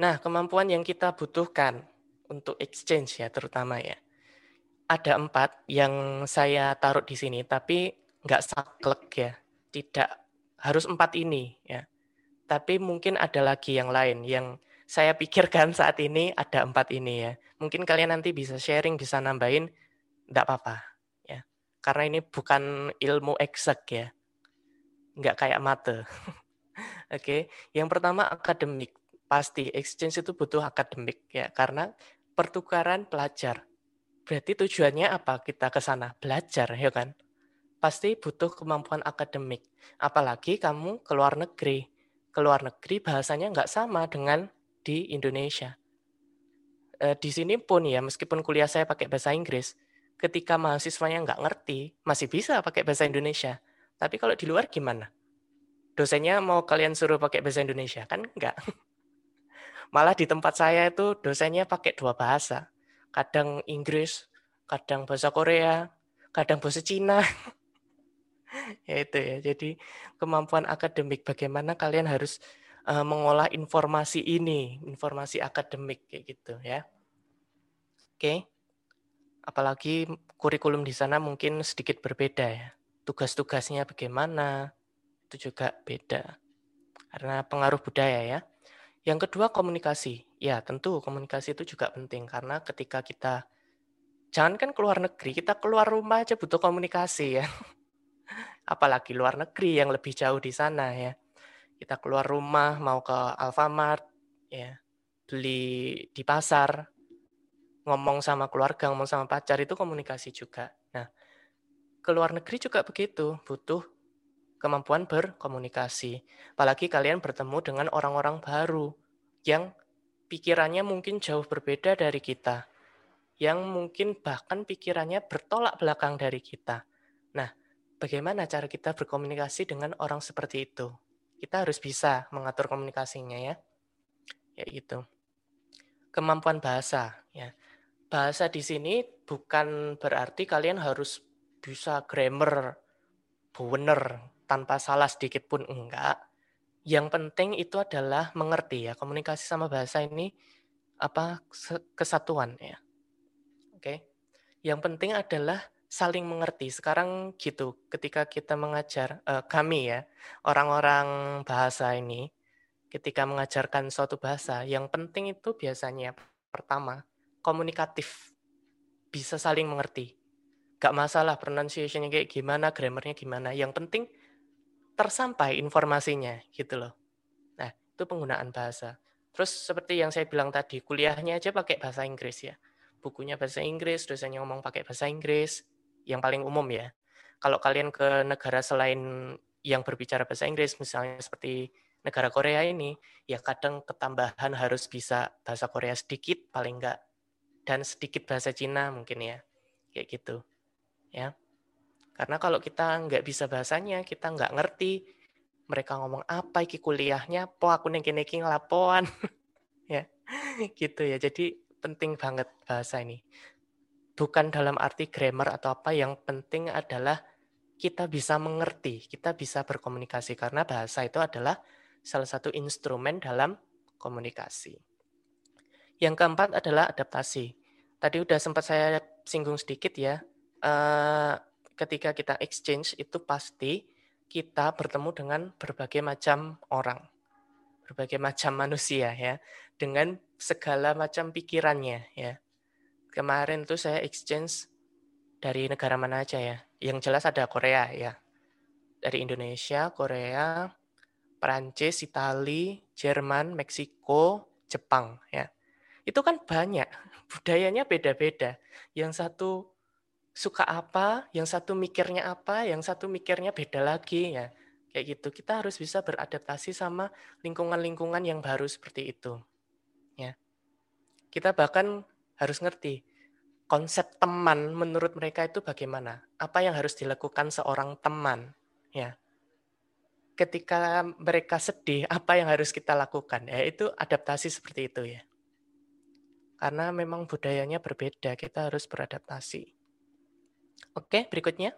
Nah, kemampuan yang kita butuhkan untuk exchange ya terutama ya. Ada empat yang saya taruh di sini, tapi nggak saklek ya. Tidak harus empat ini ya. Tapi mungkin ada lagi yang lain yang saya pikirkan saat ini ada empat ini ya. Mungkin kalian nanti bisa sharing, bisa nambahin, enggak apa-apa ya. Karena ini bukan ilmu eksak ya. Enggak kayak mate. Oke, okay. yang pertama akademik. Pasti exchange itu butuh akademik ya karena pertukaran pelajar. Berarti tujuannya apa kita ke sana? Belajar ya kan? Pasti butuh kemampuan akademik. Apalagi kamu ke luar negeri. Ke luar negeri bahasanya nggak sama dengan di Indonesia. E, di sini pun ya, meskipun kuliah saya pakai bahasa Inggris, ketika mahasiswanya nggak ngerti, masih bisa pakai bahasa Indonesia. Tapi kalau di luar gimana? Dosennya mau kalian suruh pakai bahasa Indonesia? Kan enggak. Malah di tempat saya itu dosennya pakai dua bahasa. Kadang Inggris, kadang bahasa Korea, kadang bahasa Cina. ya itu ya. Jadi kemampuan akademik bagaimana kalian harus uh, mengolah informasi ini, informasi akademik kayak gitu ya. Oke. Apalagi kurikulum di sana mungkin sedikit berbeda ya. Tugas-tugasnya bagaimana itu juga beda. Karena pengaruh budaya ya. Yang kedua komunikasi. Ya, tentu komunikasi itu juga penting karena ketika kita jangan kan keluar negeri, kita keluar rumah aja butuh komunikasi ya. Apalagi luar negeri yang lebih jauh di sana ya kita keluar rumah mau ke Alfamart ya beli di pasar ngomong sama keluarga ngomong sama pacar itu komunikasi juga nah ke luar negeri juga begitu butuh kemampuan berkomunikasi apalagi kalian bertemu dengan orang-orang baru yang pikirannya mungkin jauh berbeda dari kita yang mungkin bahkan pikirannya bertolak belakang dari kita nah bagaimana cara kita berkomunikasi dengan orang seperti itu kita harus bisa mengatur komunikasinya ya. Ya gitu. Kemampuan bahasa ya. Bahasa di sini bukan berarti kalian harus bisa grammar bener tanpa salah sedikit pun enggak. Yang penting itu adalah mengerti ya. Komunikasi sama bahasa ini apa kesatuan ya. Oke. Yang penting adalah saling mengerti. Sekarang gitu, ketika kita mengajar uh, kami ya, orang-orang bahasa ini ketika mengajarkan suatu bahasa, yang penting itu biasanya pertama komunikatif. Bisa saling mengerti. Gak masalah pronunciation kayak gimana, grammarnya gimana. Yang penting tersampai informasinya gitu loh. Nah, itu penggunaan bahasa. Terus seperti yang saya bilang tadi, kuliahnya aja pakai bahasa Inggris ya. Bukunya bahasa Inggris, dosennya ngomong pakai bahasa Inggris, yang paling umum ya. Kalau kalian ke negara selain yang berbicara bahasa Inggris, misalnya seperti negara Korea ini, ya kadang ketambahan harus bisa bahasa Korea sedikit paling enggak dan sedikit bahasa Cina mungkin ya, kayak gitu, ya. Karena kalau kita nggak bisa bahasanya, kita nggak ngerti mereka ngomong apa iki kuliahnya, po aku nengki-nengki ngelapoan, ya, gitu ya. Jadi penting banget bahasa ini bukan dalam arti grammar atau apa, yang penting adalah kita bisa mengerti, kita bisa berkomunikasi karena bahasa itu adalah salah satu instrumen dalam komunikasi. Yang keempat adalah adaptasi. Tadi udah sempat saya singgung sedikit ya. Eh, ketika kita exchange itu pasti kita bertemu dengan berbagai macam orang, berbagai macam manusia ya, dengan segala macam pikirannya ya kemarin tuh saya exchange dari negara mana aja ya. Yang jelas ada Korea ya. Dari Indonesia, Korea, Perancis, Itali, Jerman, Meksiko, Jepang ya. Itu kan banyak. Budayanya beda-beda. Yang satu suka apa, yang satu mikirnya apa, yang satu mikirnya beda lagi ya. Kayak gitu. Kita harus bisa beradaptasi sama lingkungan-lingkungan yang baru seperti itu. Ya. Kita bahkan harus ngerti konsep teman menurut mereka itu bagaimana? Apa yang harus dilakukan seorang teman? Ya. Ketika mereka sedih, apa yang harus kita lakukan? Ya, itu adaptasi seperti itu ya. Karena memang budayanya berbeda, kita harus beradaptasi. Oke, berikutnya.